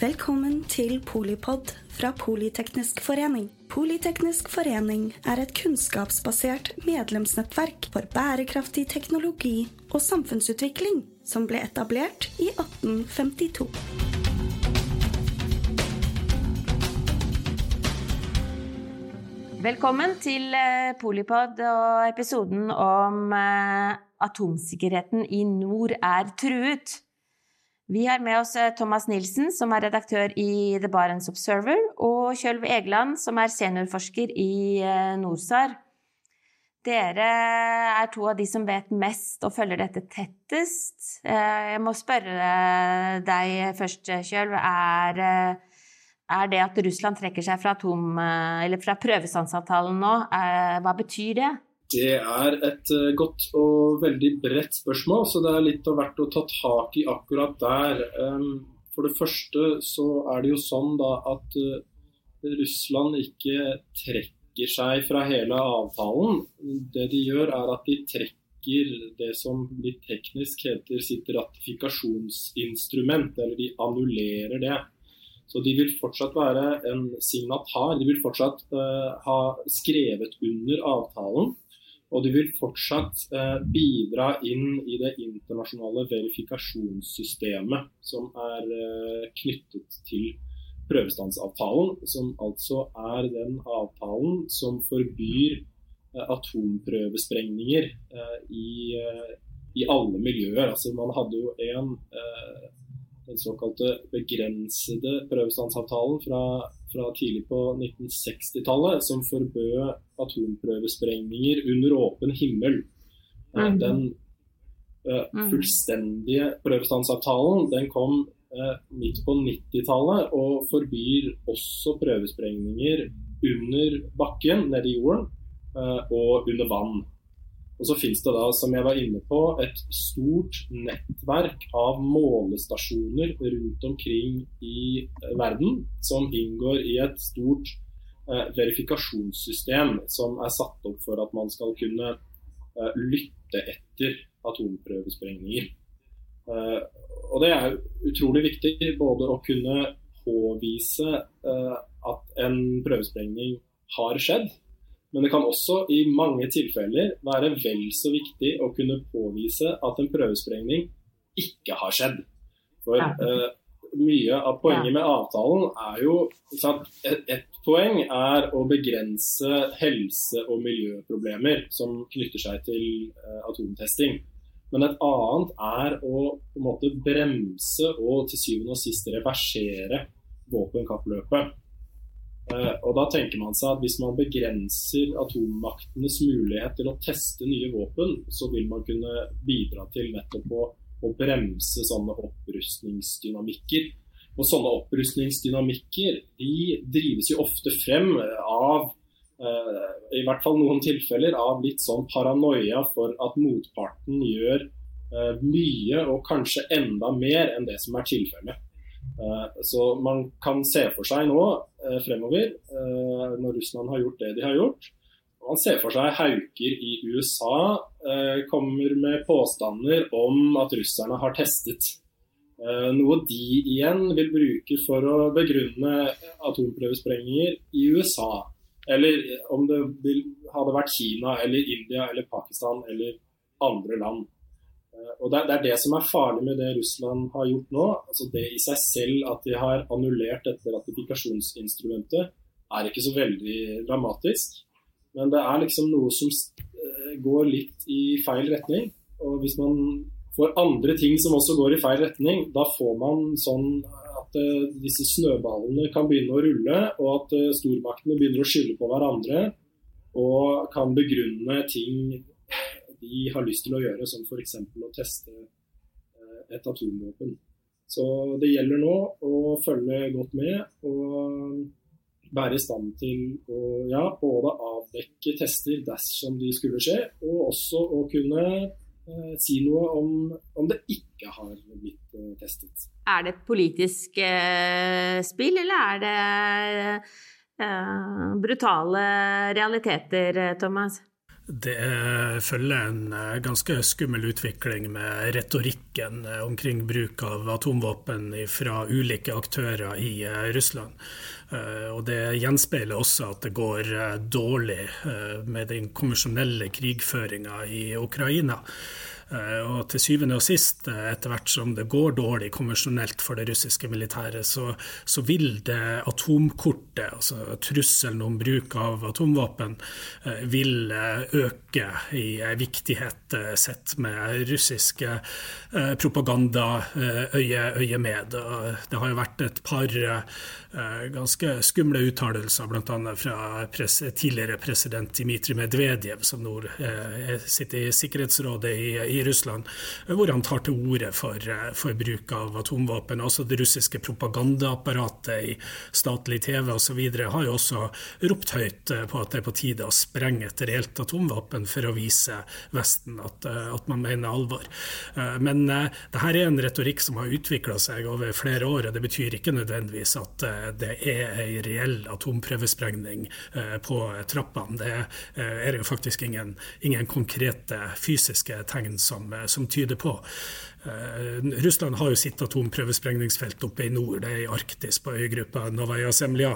Velkommen til Polipod fra Politeknisk forening. Politeknisk forening er et kunnskapsbasert medlemsnettverk for bærekraftig teknologi og samfunnsutvikling som ble etablert i 1852. Velkommen til eh, Polipod og episoden om eh, atomsikkerheten i nord er truet. Vi har med oss eh, Thomas Nilsen, som er redaktør i The Barents Observer, og Kjølv Egeland, som er seniorforsker i NORSAR. Dere er to av de som vet mest og følger dette tettest. Jeg må spørre deg først, Kjølv. Er er det at Russland trekker seg fra, atom, fra prøvestansavtalen nå, hva betyr det? Det er et eh, godt og veldig bredt spørsmål, så det er litt av hvert å ta tak i akkurat der. For det første så er det jo sånn da at eh, Russland ikke trekker seg fra hele avtalen. Det de gjør er at de trekker det som litt teknisk heter sitt ratifikasjonsinstrument, eller de annullerer det. Så de vil fortsatt være en signatar. De vil fortsatt uh, ha skrevet under avtalen. Og de vil fortsatt uh, bidra inn i det internasjonale verifikasjonssystemet som er uh, knyttet til prøvestansavtalen, som altså er den avtalen som forbyr atomprøvesprengninger i, i, alle miljøer. Altså, man hadde jo en den såkalte begrensede prøvestansavtalen fra, fra tidlig på 1960-tallet, som forbød atomprøvesprengninger under åpen himmel. Mm. Den uh, fullstendige prøvestansavtalen den kom uh, midt på 90-tallet og forbyr også prøvesprengninger under bakken, nede i jorden, uh, og under vann. Og så finnes det da, som jeg var inne på, et stort nettverk av målestasjoner rundt omkring i eh, verden som inngår i et stort eh, verifikasjonssystem som er satt opp for at man skal kunne eh, lytte etter atomprøvesprengninger. Eh, og det er utrolig viktig både å kunne påvise eh, at en prøvesprengning har skjedd, men det kan også i mange tilfeller være vel så viktig å kunne påvise at en prøvesprengning ikke har skjedd. For uh, mye av poenget med avtalen er jo et, et, poeng er å begrense helse- og miljøproblemer som knytter seg til uh, atomtesting. Men et annet er å måte bremse og til syvende og sist reversere våpenkappløpet. Eh, og da tenker man seg at Hvis man begrenser atommaktenes mulighet til å teste nye våpen, så vil man kunne bidra til nettopp å, å bremse sånne opprustningsdynamikker. Og Sånne opprustningsdynamikker de drives jo ofte frem av uh, i hvert fall noen tilfeller av litt sånn paranoia for at motparten gjør uh, mye og kanskje enda mer enn det som er tilfellet. Uh, så man kan se for seg nå Eh, fremover, eh, når Russland har gjort det de har gjort. Man ser for seg hauker i USA eh, kommer med påstander om at russerne har testet. Noe de igjen vil bruke for å begrunne atomprøvesprengninger i USA. Eller om det hadde vært Kina eller India eller Pakistan eller andre land. Og det, er det som er farlig med det Russland har gjort nå. altså Det i seg selv at de har annullert dette ratifikasjonsinstrumentet, er ikke så veldig dramatisk. Men det er liksom noe som eh, går litt i feil retning. Og hvis man får andre ting som også går i feil retning, da får man sånn at uh, disse snøballene kan begynne å rulle, og at stormaktene begynner å skylde på hverandre og kan begrunne ting de har lyst til å gjøre, som f.eks. å teste eh, et atomvåpen. Så det gjelder nå å følge godt med og være i stand til å ja, både avdekke tester dersom de skulle skje, og også å kunne eh, si noe om, om, det ikke har blitt eh, testet. Er det et politisk eh, spill, eller er det eh, brutale realiteter, Thomas? Det følger en eh, ganske skummel utvikling med retorikken eh, omkring bruk av atomvåpen fra ulike aktører i eh, Russland. Og Det gjenspeiler også at det går dårlig med den konvensjonelle krigføringa i Ukraina. Eh, og til syvende og sist, eh, etter hvert som det går dårlig konvensjonelt for det russiske militæret, så, så vil det atomkortet, altså trusselen om bruk av atomvåpen, eh, vil øke i viktighet sett med russiske propagandaøye med. Det har jo vært et par ganske skumle uttalelser, bl.a. fra pres tidligere president Dmitrij Medvedev, som nå sitter i Sikkerhetsrådet i, i Russland, hvor han tar til orde for, eh, for, bruk av atomvåpen. Også det russiske propagandaapparatet i statlig TV osv. har jo også ropt høyt eh, på at det er på tide å sprenge et reelt atomvåpen for å vise Vesten at, eh, at man mener alvor. Men det her er en retorikk som har utvikla seg over flere år, og det betyr ikke nødvendigvis at det er en reell atomprøvesprengning på trappene. Det er jo faktisk ingen, ingen konkrete fysiske tegn som, eh, som tyder på. Eh, Russland har jo sitt atomprøvesprengningsfelt oppe i nord, det er i Arktis, på øygruppa Novaja Semlja,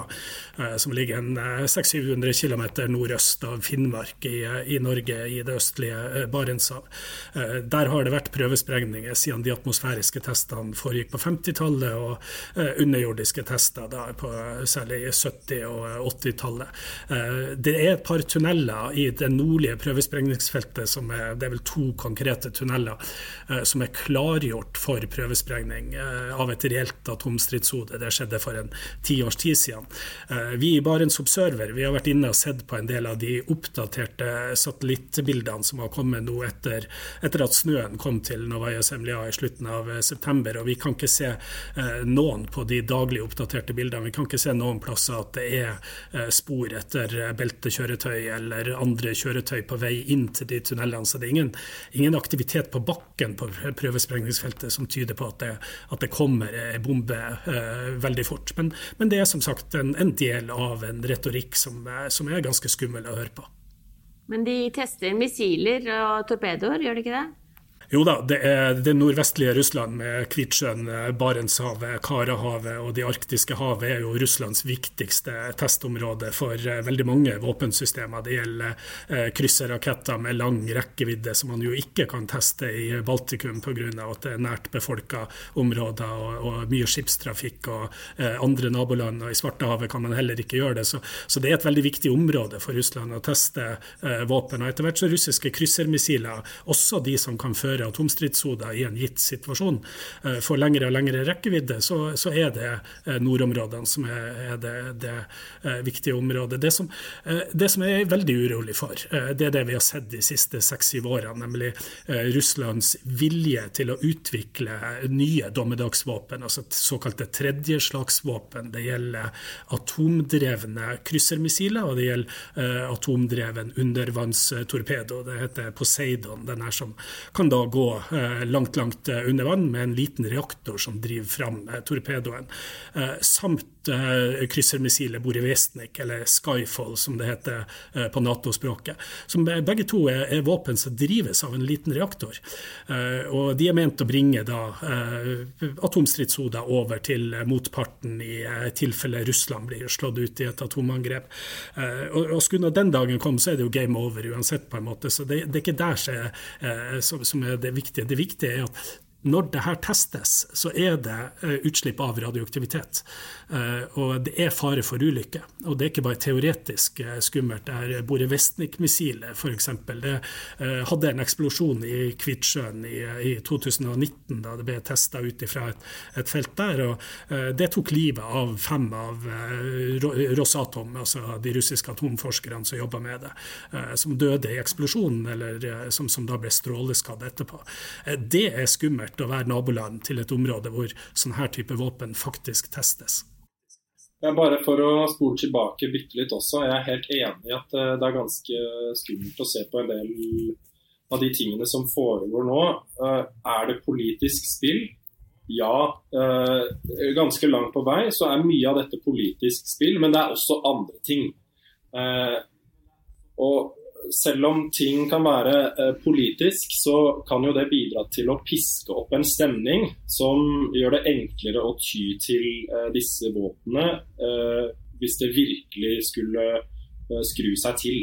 eh, som ligger en 600-700 km nordøst av Finnmark i, i, Norge, i det østlige Barentshav. Der har det vært prøvesprengninger siden de atmosfæriske testene foregikk på 50-tallet, og underjordiske tester da på særlig 70- og 80-tallet. Det er et par tunneler i det nordlige prøvesprengningsfeltet som er, det er vel to konkrete tunneler, som er klare klargjort for prøvesprengning eh, av et reelt atomstridshode. Det skjedde for en ti års tid siden. Eh, vi i Barents Observer vi har vært inne og sett på en del av de oppdaterte satellittbildene som har kommet nå etter, etter at snøen kom til Novaya Zemlya i slutten av eh, september. og Vi kan ikke se noen på de daglig oppdaterte bildene. Vi kan ikke se noen plasser at det er spor etter beltekjøretøy eller andre kjøretøy på vei inn til de tunnelene. Så det er ingen, ingen aktivitet på bakken på prøvesprengning sprengningsfeltet som tyder på at det, at det kommer ei bombe eh, veldig fort. Men, men, det er som sagt en, en del av en retorikk som, eh, som, er ganske skummel å høre på. Men de tester missiler og torpedoer, gjør de ikke det? Jo da, det er det nordvestlige Russland med Kvitsjøen, Barentshavet, Karahavet og de arktiske havet er jo Russlands viktigste testområde for eh, veldig mange våpensystemer. Det gjelder eh, krysserraketter med lang rekkevidde som man jo ikke kan teste i Baltikum pga. at det er nært befolka områder og, og, mye skipstrafikk. og eh, Andre naboland og i Svartehavet kan man heller ikke gjøre det. Så, så, det er et veldig viktig område for Russland å teste våpen. Og etter hvert så russiske kryssermissiler, også de som kan føre større atomstridshoder i en gitt situasjon eh, får lengre og lengre rekkevidde, så, så er det eh, nordområdene som er, er det, det, eh, viktige området. Det som, det som jeg er veldig urolig for, det er det vi har sett de siste seks-syv årene, nemlig Russlands vilje til å utvikle nye dommedagsvåpen, altså såkalte tredjeslagsvåpen. Det gjelder atomdrevne kryssermissiler, og det gjelder atomdreven undervannstorpedo. Det heter Poseidon. Den her som kan da gå eh, langt, langt eh, under vann med en liten reaktor som driver fram eh, torpedoen. Samt kryssermissilet Borevestnik, eller Skyfall som det heter på Nato-språket. Som begge to er, våpen som drives av en liten reaktor. Og de er ment å bringe da atomstridshoder over til motparten i tilfelle Russland blir slått ut i et atomangrep. Og, skulle den dagen komme, så er det jo game over uansett, på en måte. Så det, det er ikke der som er det viktige. Det viktige er at når det her testes, så er det eh, utslipp av radioaktivitet. Eh, og det er fare for ulykke. Og det er ikke bare teoretisk eh, skummelt. Det er Borevestnik-missilet, f.eks. Det hadde en eksplosjon i Kvitsjøen i, i 2019, da det ble testa ut fra et, felt der. og Det tok livet av fem av Rosatom, altså de russiske atomforskerne som jobba med det, som døde i eksplosjonen, eller som, som da ble stråleskadd etterpå. Det er skummelt å være naboland til et område hvor sånn her type våpen faktisk testes. Bare for å spole tilbake bitte litt også. Jeg er helt enig i at eh, det er ganske skummelt å se på en del av de tingene som foregår nå. Eh, er det politisk spill? Ja, eh, ganske langt på vei så er mye av dette politisk spill, men det er også andre ting. Og selv om ting kan være eh, politisk, så kan jo det bidra til å piske opp en stemning som gjør det enklere å ty til eh, disse våpnene eh, hvis det virkelig skulle skru seg til.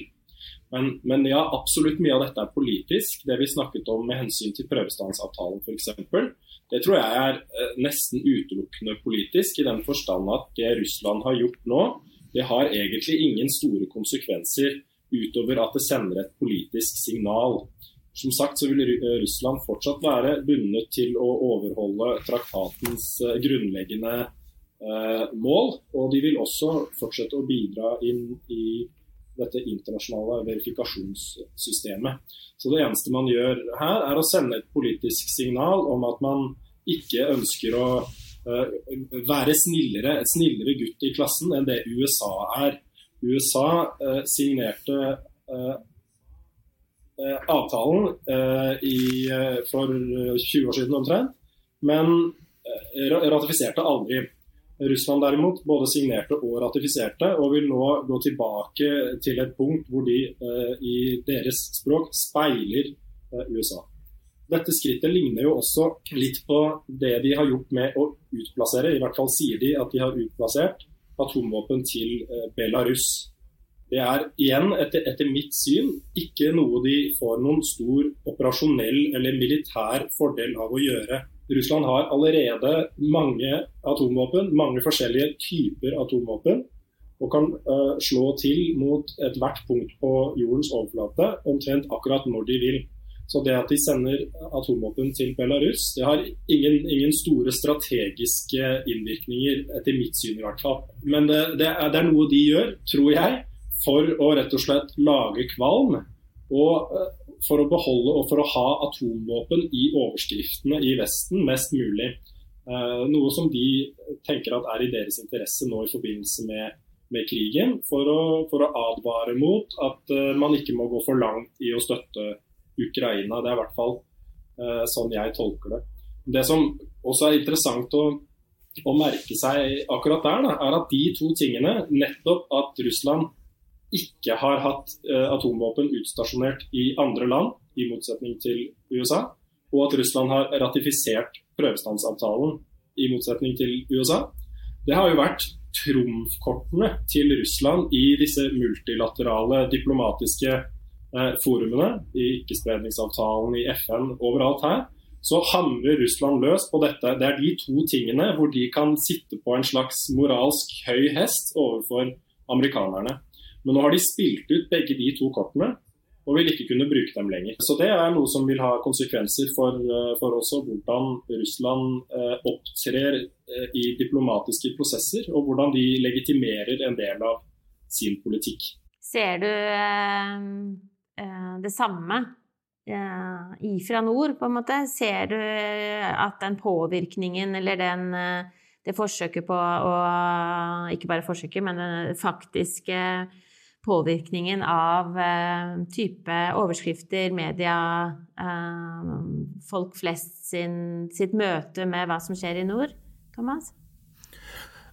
Men, men, ja, absolutt mye av dette er politisk. Det vi snakket om med hensyn til prøvestansavtalen f.eks. Det tror jeg er nesten utelukkende politisk, i den forstand at det Russland har gjort nå, det har egentlig ingen store konsekvenser utover at det sender et politisk signal. Som sagt så vil Russland fortsatt være bundet til å overholde traktatens eh, grunnleggende eh, mål. Og de vil også fortsette å bidra inn i dette internasjonale verifikasjonssystemet. Så det eneste man gjør her, er å sende et politisk signal om at man ikke ønsker å eh, være snillere, snillere gutt i klassen enn det USA er. USA uh, signerte uh, avtalen i, for 20 år siden omtrent, men ratifiserte aldri. Russland derimot både signerte og ratifiserte, og vil nå gå tilbake til et punkt hvor de i deres språk speiler USA. Dette skrittet ligner jo også litt på det de har gjort med å utplassere, i hvert fall sier de at de har utplassert atomvåpen til eh, Belarus. Det er igjen, etter, etter, mitt syn, ikke noe de får noen stor operasjonell eller militær fordel av å gjøre. Russland har allerede mange atomvåpen, mange forskjellige typer atomvåpen, og kan uh, slå til mot ethvert punkt på jordens overflate omtrent akkurat når de vil. Så det at de sender atomvåpen til Belarus, det har ingen, ingen, store strategiske innvirkninger, etter mitt syn i hvert fall. Men det, det, er, det, er, noe de gjør, tror jeg, for å rett og slett lage kvalm. Og eh, for å beholde og for å ha atomvåpen i overskriftene i Vesten mest mulig. Eh, noe som de tenker at er i deres interesse nå i forbindelse med, med krigen. For å, for å, advare mot at uh, man ikke må gå for langt i å støtte Ukraina. Det er i hvert fall eh, sånn jeg tolker det. Det som også er interessant å, å merke seg akkurat der, da, er at de to tingene, nettopp at Russland ikke har hatt eh, atomvåpen utstasjonert i andre land, i motsetning til USA, og at Russland har ratifisert prøvestansavtalen i motsetning til USA, det har jo vært trumfkortene til Russland i disse multilaterale diplomatiske forumene, i ikkespredningsavtalen, i FN, overalt her, så hamrer Russland løs på dette. Det er de to tingene hvor de kan sitte på en slags moralsk høy hest overfor amerikanerne. Men nå har de spilt ut begge de to kortene og vil ikke kunne bruke dem lenger. Så Det er noe som vil ha konsekvenser for, eh, for også hvordan Russland eh, opptrer eh, i diplomatiske prosesser, og hvordan de legitimerer en del av sin politikk. Ser du eh Eh, det samme eh, ifra nord, på en måte? Ser du at den påvirkningen eller den, eh, det forsøket på å Ikke bare forsøket, men den faktiske påvirkningen av type overskrifter, media, folk flest sin, sitt møte med hva som skjer i nord, Thomas?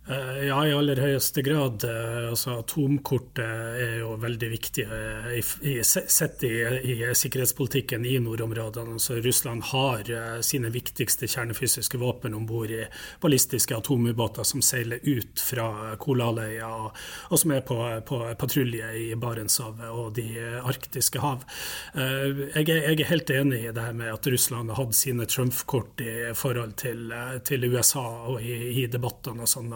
Eh, ja, i aller høyeste grad. Eh, altså, atomkortet er jo veldig viktig eh, i, i, sett i, i, sikkerhetspolitikken i nordområdene. Altså, Russland har sine viktigste kjernefysiske våpen om bord i ballistiske atomubåter som seiler ut fra Kolaløya, og, og, som er på, på patrulje i Barentshavet og de arktiske hav. Jeg er, jeg er, helt enig i det her med at Russland har hatt sine trumfkort i forhold til, til USA og i, i debattene og sånn.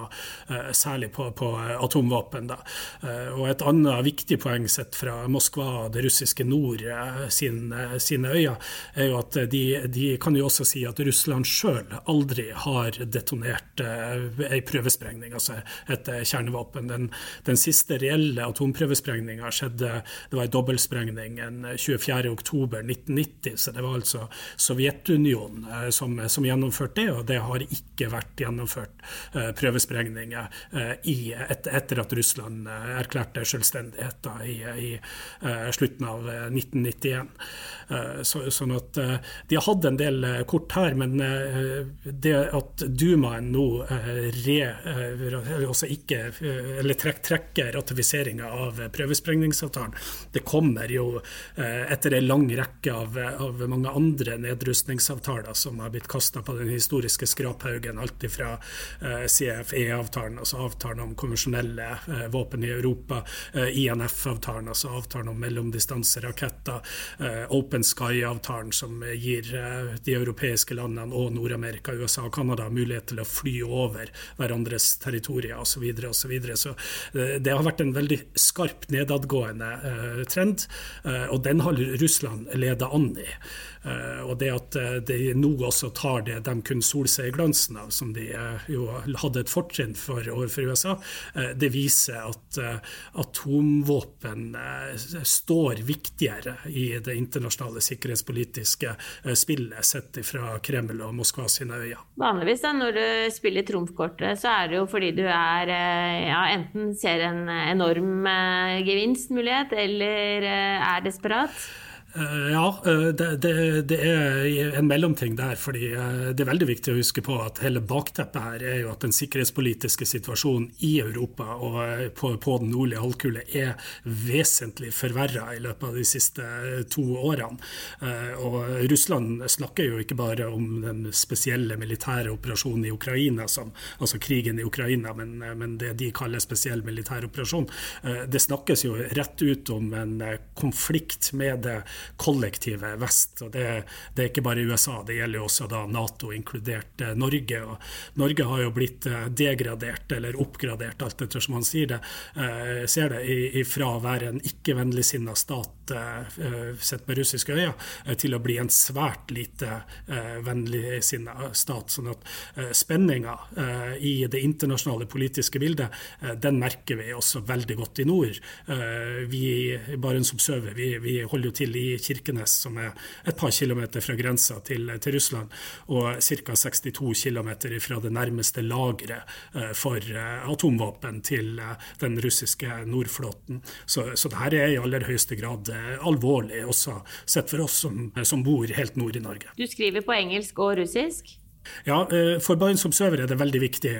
Særlig på, på atomvåpen. Da. Eh, og et annet viktig poeng sett fra Moskva, det russiske nord, eh, sin, sine øyne, er jo at de, de, kan jo også si at Russland sjøl aldri har detonert ei prøvesprengning, altså et kjernevåpen. Den, den siste reelle atomprøvesprengninga skjedde, det var ei dobbeltsprengning 24.10.1990, så det var altså Sovjetunionen som, som, gjennomførte det, og det har ikke vært gjennomført prøvesprengning prøvesprengninger i, et, etter at Russland erklærte selvstendighet i, i slutten av 1991. Så, sånn at De har hatt en del kort her, men det at Dumaen nå re, også ikke, trekk, trekker ratifiseringa av prøvesprengningsavtalen, det kommer jo etter en lang rekke av, av mange andre nedrustningsavtaler som har blitt kasta på den historiske skraphaugen. Alt fra eh, CFE-avtalen, altså avtalen om konvensjonelle eh, våpen i Europa, eh, INF-avtalen, altså avtalen om mellomdistanseraketter, Open Sky-avtalen som gir de europeiske landene og Nord-Amerika, USA og Canada mulighet til å fly over hverandres territorier osv. Så, videre, så, så det har vært en veldig skarp nedadgående trend, og den har Russland leda an i. Eh, og det at eh, de nå også tar det de kunne sole seg i glansen av, som de eh, jo hadde et fortrinn for overfor USA, det viser at atomvåpen står viktigere i det internasjonale sikkerhetspolitiske spillet sett fra Kreml og Moskva sine øyne. Vanligvis da, når du spiller trumfkortet, så er det jo fordi du er ja, enten ser en enorm gevinstmulighet eller er desperat. Eh, ja, eh, det, det, det, er en mellomting der. fordi eh, Det er veldig viktig å huske på at hele bakteppet her er jo at den sikkerhetspolitiske situasjonen i Europa og på, på den nordlige halvkule er vesentlig forverra i løpet av de siste to årene. Og Russland snakker jo ikke bare om den spesielle militære operasjonen i Ukraina, som, altså krigen i Ukraina, men, men det de kaller spesiell militær operasjon. Det snakkes jo rett ut om en konflikt med det kollektive vest. og det, det, er ikke bare USA, det gjelder jo også da Nato, inkludert eh, Norge. og Norge har jo blitt eh, degradert eller oppgradert, alt etter som man sier det, eh, ser det, ifra å være en ikke-vennligsinna stat sett med russiske øyne, eh, til å bli en svært lite eh, vennligsinna stat. sånn at eh, spenninga i det internasjonale politiske bildet, den merker vi også veldig godt i nord. vi i Barentsomsøvet vi, vi holder jo til i Kirkenes, som er et par kilometer fra grensa til, til Russland, og ca. 62 km fra det nærmeste lageret eh, for eh, atomvåpen til eh, den russiske Nordflåten. Så, så her er i aller høyeste grad alvorlig, også sett for oss som, som bor helt nord i Norge. Du skriver på engelsk og russisk? Ja, For Barents Observer er det veldig viktig,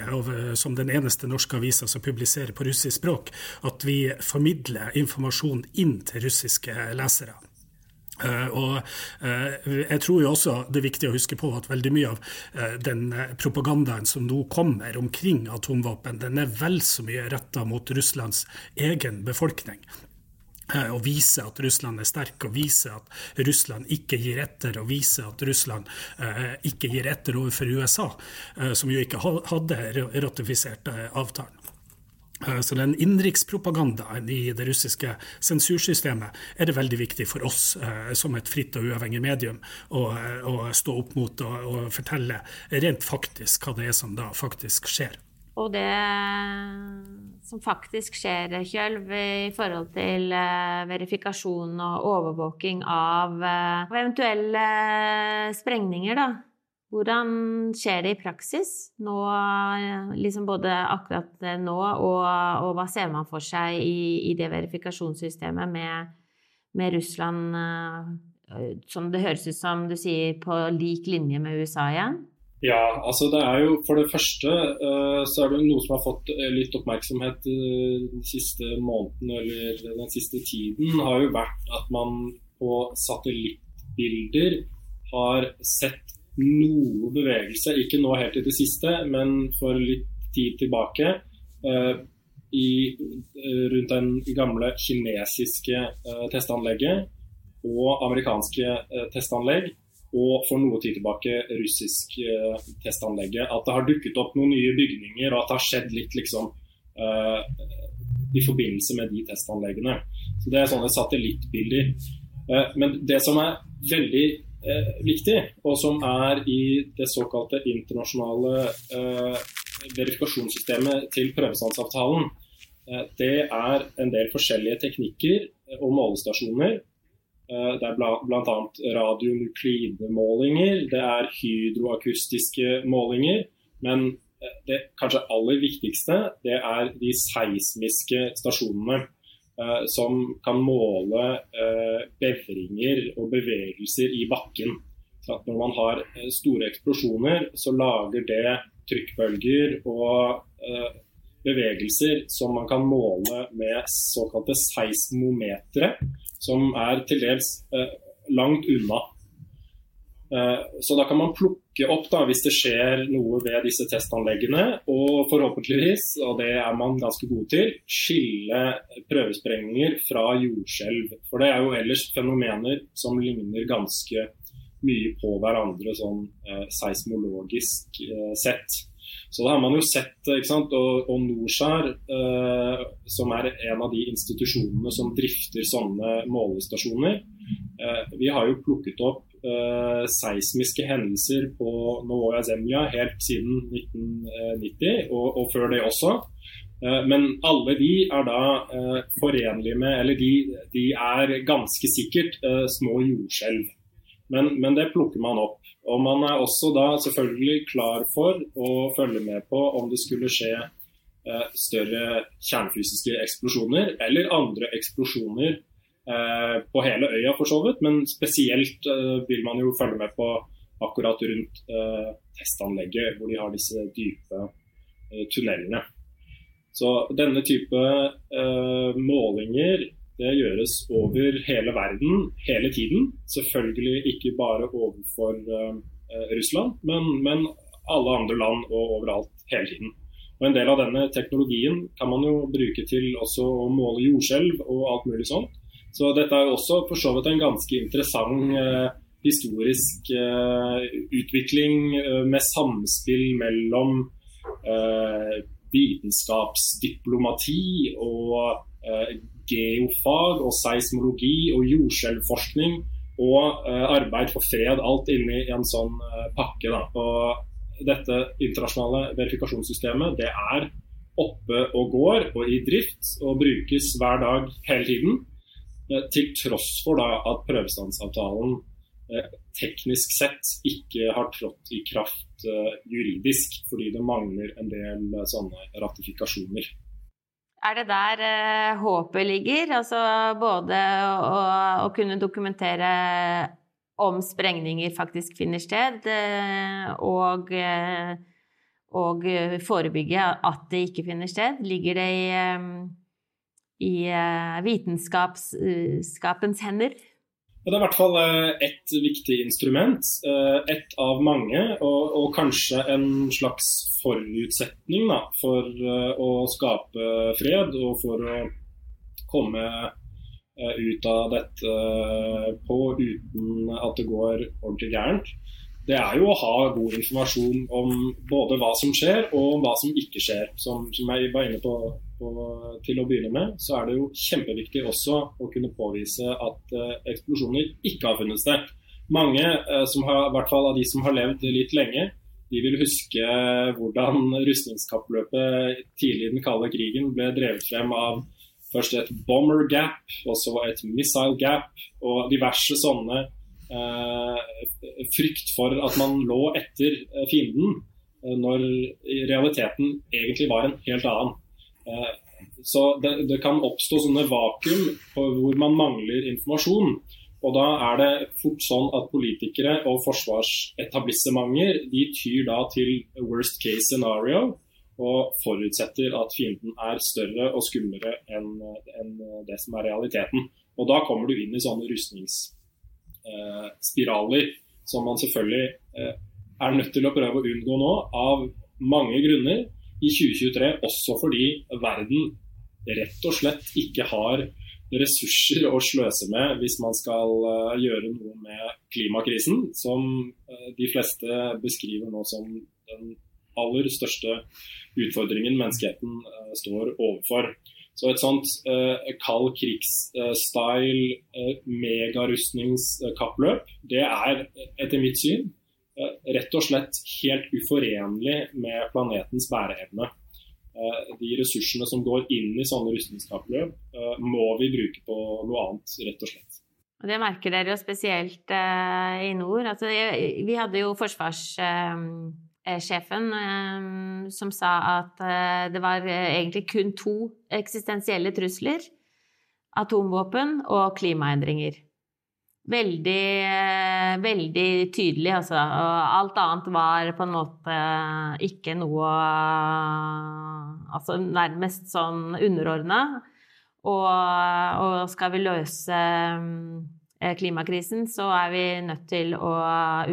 som den eneste norske avisa som publiserer på russisk språk, at vi formidler informasjon inn til russiske lesere. Og jeg tror jo også det er viktig å huske på at veldig mye av den propagandaen som nå kommer omkring atomvåpen, den er vel så mye retta mot Russlands egen befolkning. Å vise at Russland er sterk, og vise at Russland ikke gir etter, og vise at Russland ikke gir etter overfor USA, som jo ikke hadde ratifisert avtalen. Eh, så den innenrikspropagandaen i det russiske sensursystemet er det veldig viktig for oss eh, som et fritt og uavhengig medium å, eh, å stå opp mot og, og, fortelle rent faktisk hva det er som da faktisk skjer. Og det som faktisk skjer, Kjølv, i forhold til verifikasjon og overvåking av eventuelle sprengninger, da? Hvordan skjer det i praksis? Nå, liksom både akkurat nå, og, og, hva ser man for seg i, i det verifikasjonssystemet med, med, Russland, eh, som det høres ut som du sier, på lik linje med USA igjen? Ja, altså det er jo for det første uh, så er det noe som har fått litt oppmerksomhet uh, den siste måneden eller den siste tiden, har jo vært at man på satellittbilder har sett noe bevegelse, ikke nå helt i det siste, men for litt tid tilbake, i, rundt den gamle kinesiske testanlegget og amerikanske testanlegg, og for noe tid tilbake russisk testanlegget. At det har dukket opp noen nye bygninger, og at det har skjedd litt liksom i forbindelse med de testanleggene. Så Det er sånne satellittbilder. Men det som er veldig eh, viktig, og som er i det såkalte internasjonale eh, verifikasjonssystemet til prøvestansavtalen. Eh, det er en del forskjellige teknikker og målestasjoner. Eh, det er bl.a. radionuklidemålinger, det er hydroakustiske målinger. Men eh, det kanskje aller viktigste det er de seismiske stasjonene. Eh, som kan måle bevringer og bevegelser i bakken. Så når man har store eksplosjoner, så lager det trykkbølger og bevegelser som man kan måle med såkalte seismometere, som er til dels langt unna Eh, så da kan man plukke opp da, hvis det skjer noe ved disse testanleggene. Og forhåpentligvis, og det er man ganske god til, skille prøvesprengninger fra jordskjelv. For det er jo ellers fenomener som ligner ganske mye på hverandre sånn eh, seismologisk eh, sett. Så da har man jo sett, ikke sant, og, og Norskjær, eh, som er en av de institusjonene som drifter sånne målestasjoner, eh, vi har jo plukket opp eh, seismiske hendelser på Novoja Zemlja helt siden 1990, og, og før det også. Uh, men alle de er da eh, forenlige med Eller de, de er ganske sikkert små jordskjelv. Men, men, det plukker man opp. Og man er også da selvfølgelig klar for å følge med på om det skulle skje større kjernefysiske eksplosjoner eller andre eksplosjoner Eh, på hele øya for så vidt, men spesielt eh, vil man jo følge med på akkurat rundt eh, testanlegget, hvor de har disse dype tunnelene. Så denne type målinger det gjøres over hele verden hele tiden. Selvfølgelig ikke bare overfor Russland, men, men alle andre land og overalt hele tiden. Og En del av denne teknologien kan man jo bruke til også å måle jordskjelv og alt mulig sånt. Så dette er jo også for så vidt en ganske interessant uh, historisk uh, utvikling uh, med samspill mellom uh, vitenskapsdiplomati og geofag og seismologi og jordskjelvforskning og eh, arbeid for fred. Alt inni en sånn pakke. Da. Og dette internasjonale verifikasjonssystemet det er oppe og går og i drift og brukes hver dag hele tiden. Eh, til tross for da at prøvestansavtalen eh, teknisk sett ikke har trådt i kraft eh, juridisk, fordi det mangler en del sånne ratifikasjoner. Er det der eh, håpet ligger? Altså både å, å, kunne dokumentere om sprengninger faktisk finner sted, eh, og, eh, og forebygge at det ikke finner sted? Ligger det i i eh, vitenskapens hender? Det er i hvert fall eh, ett viktig instrument. Et av mange, og, og, kanskje en slags forutsetning da, for å skape fred og for å komme ut av dette på uten at det går ordentlig gærent. Det er jo å ha god informasjon om både hva som skjer og hva som ikke skjer. Som, som jeg var inne på på, til å begynne med, så er det jo kjempeviktig også å kunne påvise at eksplosjoner ikke har funnet sted. Mange, som har, i hvert fall av de som har levd litt lenge, de vil huske hvordan rustningskappløpet tidlig i den kalde krigen ble drevet frem av først et bomber gap, og så et missile gap, og diverse sånne eh, frykt for at man lå etter fienden, når realiteten egentlig var en helt annen. Eh, så det, det, kan oppstå sånne vakuum hvor man mangler informasjon. Og da er det fort sånn at politikere og forsvarsetablissementer de tyr da til worst case scenario og forutsetter at fienden er større og skumlere enn en det som er realiteten. Og da kommer du inn i sånne rustningsspiraler eh, som man selvfølgelig eh, er nødt til å prøve å unngå nå, av mange grunner i 2023, også fordi verden rett og slett ikke har ressurser å sløse med hvis man skal uh, gjøre noe med klimakrisen, som uh, de fleste beskriver nå som den aller største utfordringen menneskeheten uh, står overfor. Så et sånt kald krigsstyle megarustningskappløp, det er etter mitt syn Eh, rett og slett helt uforenlig med planetens bæreevne. Eh, de ressursene som går inn i sånne rustningskappløp, eh, må vi bruke på noe annet, rett og slett. Det merker dere jo spesielt i nord. Altså, vi hadde jo forsvarssjefen som sa at det var egentlig kun to eksistensielle trusler. Atomvåpen og klimaendringer. Veldig, veldig tydelig, altså. Og alt annet var på en måte ikke noe Altså nærmest sånn underordna. Og, og skal vi løse eh, klimakrisen, så er vi nødt til å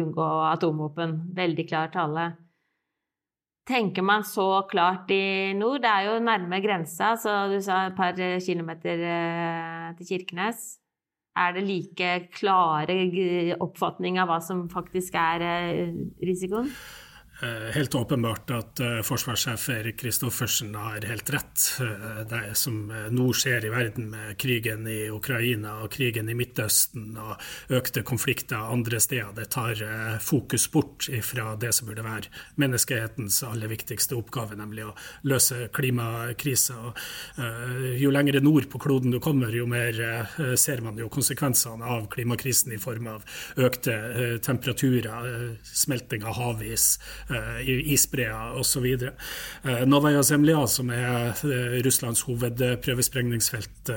unngå atomvåpen. Veldig klar tale. Tenker man så klart i nord? Det er jo nærme grensa, så du sa et par kilometer eh, til Kirkenes. Er det like klare oppfatning av hva som faktisk er eh, risikoen? Eh, helt åpenbart at uh, forsvarssjef Erik Kristoffersen har helt rett. Uh, det som nå skjer i verden med krigen i Ukraina og krigen i Midtøsten og økte konflikter andre steder, det tar fokus bort fra det som burde være menneskehetens aller viktigste oppgave, nemlig å løse klimakrisa. Jo lengre nord på kloden du kommer, jo mer ser man jo konsekvensene av klimakrisen i form av økte temperaturer, smelting av havis Eh, isbreer osv. Eh, Novaja Zemlja, som er eh, Russlands hovedprøvesprengningsfelt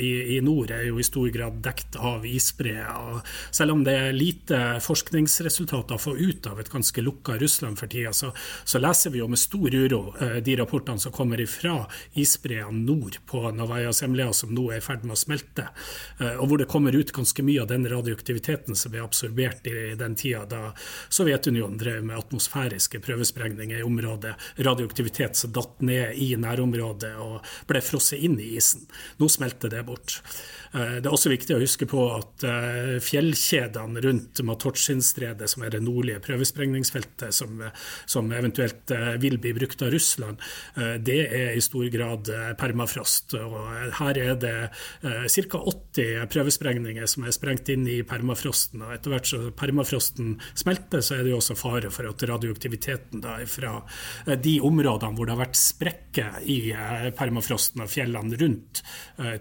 i, i nord, er jo i stor grad dekt av isbreer. Selv om det er lite forskningsresultater å få ut av et ganske lukka Russland for tida, så, så, leser vi jo med stor uro de rapportene som kommer ifra isbreene nord på Novaja Zemlja, som nå er i ferd med å smelte, og hvor det kommer ut ganske mye av den radioaktiviteten som ble absorbert i den tida da Sovjetunionen drev med atmosfære atmosfæriske prøvesprengninger i området, radioaktivitet som datt ned i nærområdet og ble frosset inn i isen. Nå smelter det bort. Eh, det er også viktig å huske på at eh, fjellkjedene rundt Matotsjinstredet, som er det nordlige prøvesprengningsfeltet som, som, eventuelt eh, vil bli brukt av Russland, det er i stor grad permafrost. Og her er det ca. 80 prøvesprengninger som er sprengt inn i permafrosten. og Etter hvert som permafrosten smelter, så er det jo også fare for at radioaktiviteten da fra de områdene hvor det har vært sprekker i permafrosten og fjellene rundt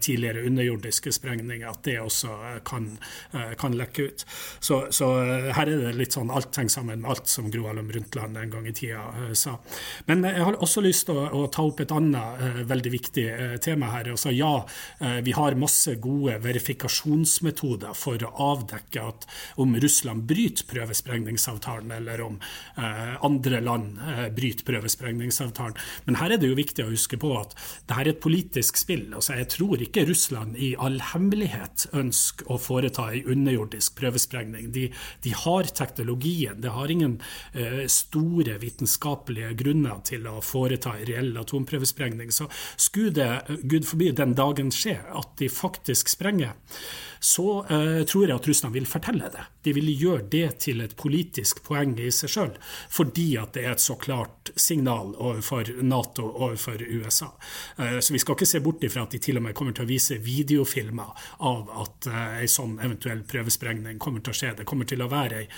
tidligere underjordiske sprengning, at det også eh, kan, eh, kan lekke ut. Så, så, eh, her er det litt sånn alt henger sammen med alt, som Gro Harlem Brundtland en gang i tida sa. Men jeg har også lyst til å, å ta opp et annet veldig viktig tema her. Altså, ja, vi har masse gode verifikasjonsmetoder for å avdekke at om Russland bryter prøvesprengningsavtalen, eller om andre land bryter prøvesprengningsavtalen. Men her er det jo viktig å huske på at dette er et politisk spill. Altså, jeg tror ikke Russland i all hemmelighet ønsker å foreta en underjordisk prøvesprengning. De, de, har teknologien, det har ingen eh, store vitenskapelige grunner til å foreta en reell atomprøvesprengning. Så skulle det, gud forby, den dagen skje at de faktisk sprenger, så eh, tror jeg at Russland vil fortelle det. De vil gjøre det til et politisk poeng i seg sjøl, fordi at det er et så klart signal overfor Nato og overfor USA. Eh, så vi skal ikke se bort ifra at de til og med kommer til å vise videofilmer av at eh, en sånn eventuell prøvesprengning kommer til å skje. Det kommer til å være ei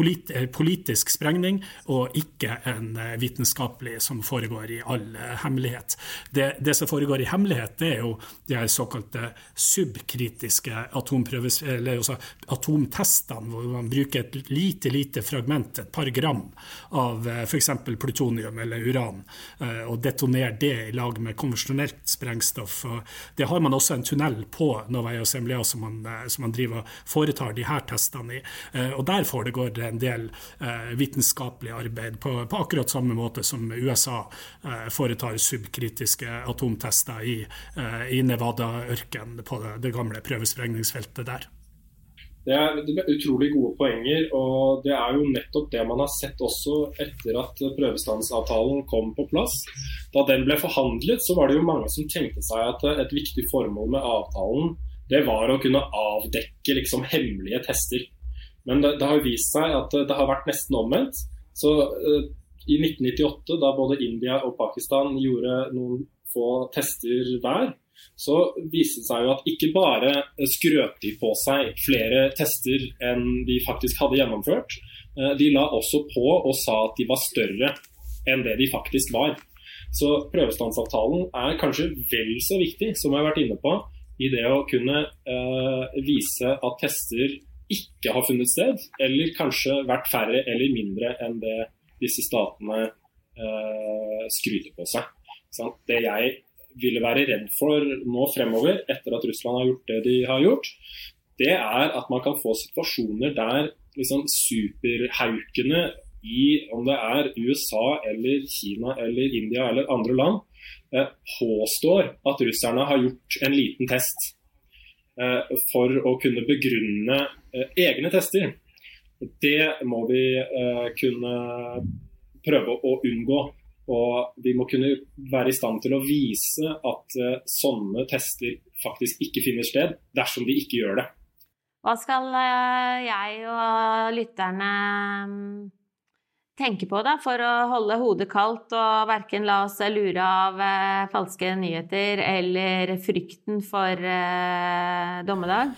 Eh, politisk sprengning, og ikke en eh, vitenskapelig som foregår i all eh, hemmelighet. Det, det som foregår i hemmelighet, det er jo de såkalte subkritiske eller altså atomtestene, hvor man bruker et lite, lite fragment, et par gram, av f.eks. plutonium eller uran, og detonerer det i lag med konvensjonelt sprengstoff. Og det har man også en tunnel på Novaya Semlea som man, som man driver foretar de her testene i. Og der foregår det en del eh, vitenskapelig arbeid på, på, akkurat samme måte som USA eh, foretar subkritiske atomtester i, eh, i Nevada-ørkenen på det, det gamle prøvesprengningsfeltet der. Det er, utrolig gode poenger, og det er jo nettopp det man har sett også etter at prøvestansavtalen kom på plass. Da den ble forhandlet, så var det jo mange som tenkte seg at et viktig formål med avtalen det var å kunne avdekke liksom hemmelige tester. Men det, det, har vist seg at det har vært nesten omvendt. Så uh, i 1998, da både India og Pakistan gjorde noen få tester hver, så viste det seg jo at ikke bare skrøt de på seg flere tester enn de faktisk hadde gjennomført, uh, de la også på og sa at de var større enn det de faktisk var. Så prøvestansavtalen er kanskje vel så viktig, som jeg har vært inne på, i det å kunne uh, vise at tester ikke har funnet sted, eller kanskje vært færre eller mindre enn det disse statene skryter på seg. Det jeg ville være redd for nå fremover, etter at Russland har gjort det de har gjort, det er at man kan få situasjoner der liksom superhaukene i om det er USA eller Kina eller India eller andre land, eh, påstår at russerne har gjort en liten test eh, for å kunne begrunne eh, egne tester. Det må vi eh, kunne prøve å unngå. Og vi må kunne være i stand til å vise at sånne tester faktisk ikke finner sted, dersom de ikke gjør det. Hva skal jeg og lytterne um, tenke på da, for å holde hodet kaldt og verken la oss lure av uh, falske nyheter eller frykten for dommedag?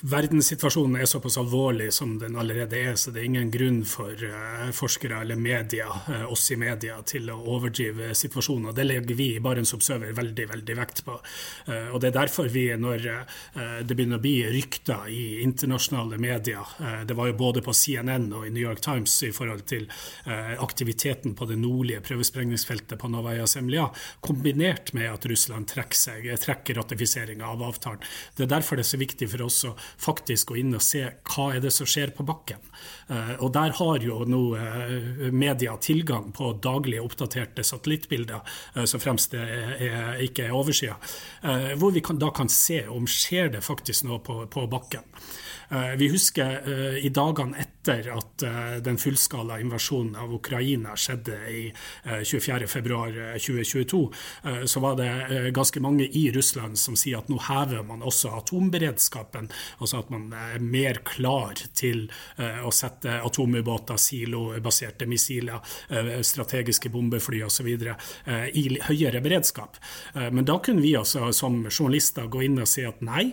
Verdenssituasjonen er såpass alvorlig som den allerede er, så det er ingen grunn for uh, forskere eller media, uh, oss i media, til å overdrive situasjonen. og Det legger vi i Barents Observer veldig veldig vekt på. Uh, og Det er derfor vi, når det begynner å bli rykter i internasjonale medier, det var jo både på CNN og i New York Times i forhold til aktiviteten på det nordlige prøvesprengningsfeltet på Novaja Semlja, kombinert med at Russland trekker, seg, trekker ratifiseringa av avtalen. Det er derfor det er så viktig for oss å faktisk gå inn og se hva er det som skjer på bakken. Eh, og Der har jo nå eh, media tilgang på daglig oppdaterte satellittbilder, eh, så fremst det er, ikke er overskya, hvor vi kan, da kan se om skjer det faktisk noe på, på bakken. Eh, vi husker eh, i dagene etter at eh, den fullskala invasjonen av Ukraina skjedde i 24.2.2022, så var det ganske mange i Russland som sier at nå hever man også atomberedskapen. Altså at man er mer klar til å sette atomubåter, silobaserte missiler, strategiske bombefly osv. i høyere beredskap. Men da kunne vi altså som journalister gå inn og si at nei,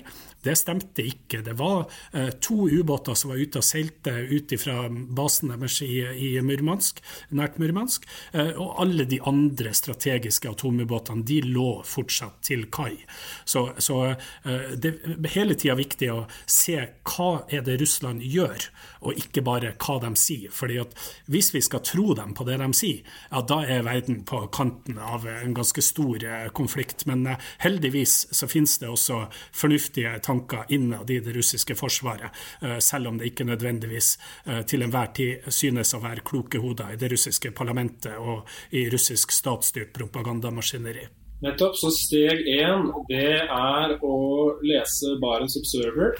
det stemte ikke. Det var eh, to ubåter som var ute og seilte ut fra basen deres i, i Murmansk, nært Murmansk. Eh, og alle de andre strategiske atomubåtene de lå fortsatt til kai. Så, så eh, det er hele tida viktig å se hva er det Russland gjør, og ikke bare hva de sier. Fordi at Hvis vi skal tro dem på det de sier, ja, da er verden på kanten av en ganske stor konflikt. Men heldigvis så finnes det også fornuftige tanker tanker innad i det russiske forsvaret, eh, selv om det ikke nødvendigvis eh, til enhver tid synes å være kloke hoder i det russiske parlamentet og i russisk statsstyrt propagandamaskineri. Nettopp. Så steg én det er å lese Barents Observer.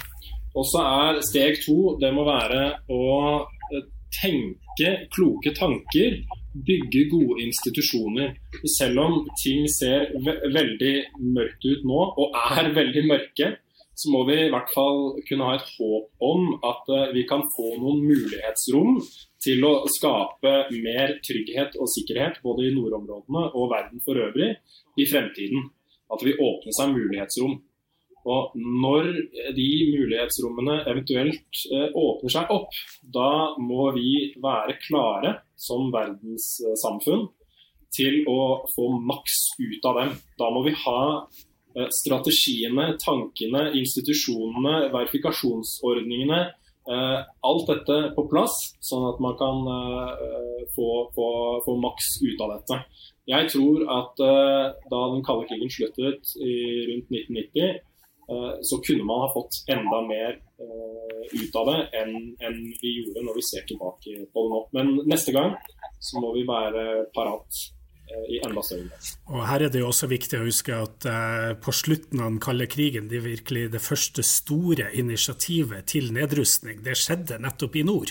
Og så er steg to det må være å eh, tenke kloke tanker bygge gode institusjoner. Selv om ting ser ve veldig mørkt ut nå, og er veldig mørke, så må vi i hvert fall kunne ha et håp om at eh, vi kan få noen mulighetsrom til å skape mer trygghet og sikkerhet både i nordområdene og verden for øvrig i fremtiden. At vi åpner seg mulighetsrom. Og når de mulighetsrommene eventuelt eh, åpner seg opp, da må vi være klare som verdenssamfunn til å få maks ut av dem. Da må vi ha strategiene, tankene, institusjonene, verifikasjonsordningene. Eh, alt dette på plass, sånn at man kan eh, få, få, få maks ut av dette. Jeg tror at da den kalde krigen sluttet rundt 1990, så kunne man ha fått enda mer ut av det enn, vi gjorde når vi ser tilbake på det nå. Men neste gang så må vi være parat Eh, i enda større grad. Og Her er det jo også viktig å huske at eh, på slutten av den kalde krigen, det virkelig det første store initiativet til nedrustning, det skjedde nettopp i nord.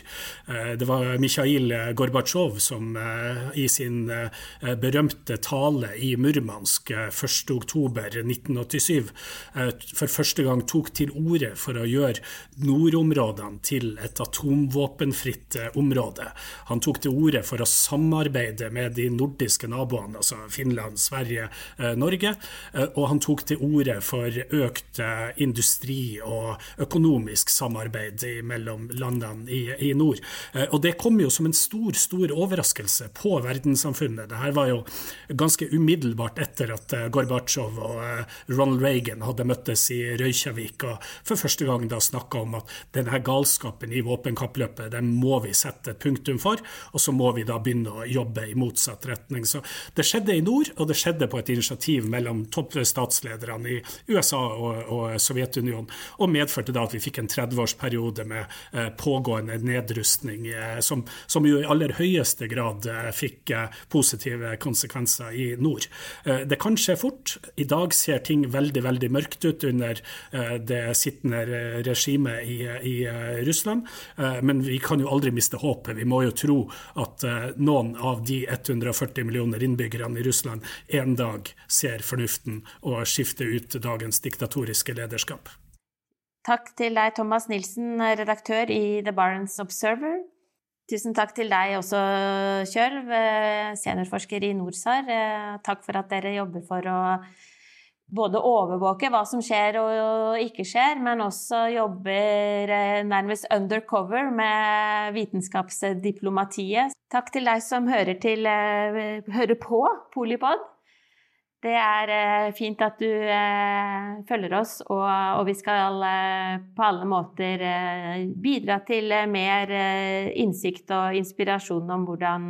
Eh, det var Mikhail Gorbatsjov som eh, i sin berømte tale i Murmansk 1.10.1987 for første gang tok til orde for å gjøre nordområdene til et atomvåpenfritt område. Han tok til orde for å samarbeide med de nordiske naboene naboene, altså Finland, Sverige, Norge. Og han tok til orde for økt industri og økonomisk samarbeid mellom landene i, i nord. Og det kom jo som en stor, stor overraskelse på verdenssamfunnet. Dette var jo ganske umiddelbart etter at Gorbatsjov og Ronald Reagan hadde møttes i Røykjavik og for første gang da snakka om at denne galskapen i våpenkappløpet den må vi sette et punktum for, og så må vi da begynne å jobbe i motsatt retning. Så det skjedde i nord, og det skjedde på et initiativ mellom toppstatslederne i USA og, og Sovjetunionen, og medførte da at vi fikk en 30-årsperiode med eh, pågående nedrustning, eh, som, som, jo i aller høyeste grad eh, fikk eh, positive konsekvenser i nord. Eh, det kan skje fort. I dag ser ting veldig, veldig mørkt ut under eh, det sittende regimet i, i Russland, men vi kan jo aldri miste håpet. Vi må jo tro at noen av de 140 millioner innbyggerne i Russland en dag ser fornuften og skifter ut dagens diktatoriske lederskap. Takk til deg, Thomas Nilsen, redaktør i The Barents Observer. Tusen takk til deg også, Kjørv, seniorforsker i NORSAR. Takk for at dere jobber for å både overvåke hva som skjer og ikke skjer, men også jobber nærmest undercover med vitenskapsdiplomatiet. Takk til deg som hører, til, hører på Polipod. Det er eh, fint at du eh, følger oss, og, vi skal eh, på alle måter bidra til mer innsikt og inspirasjon om hvordan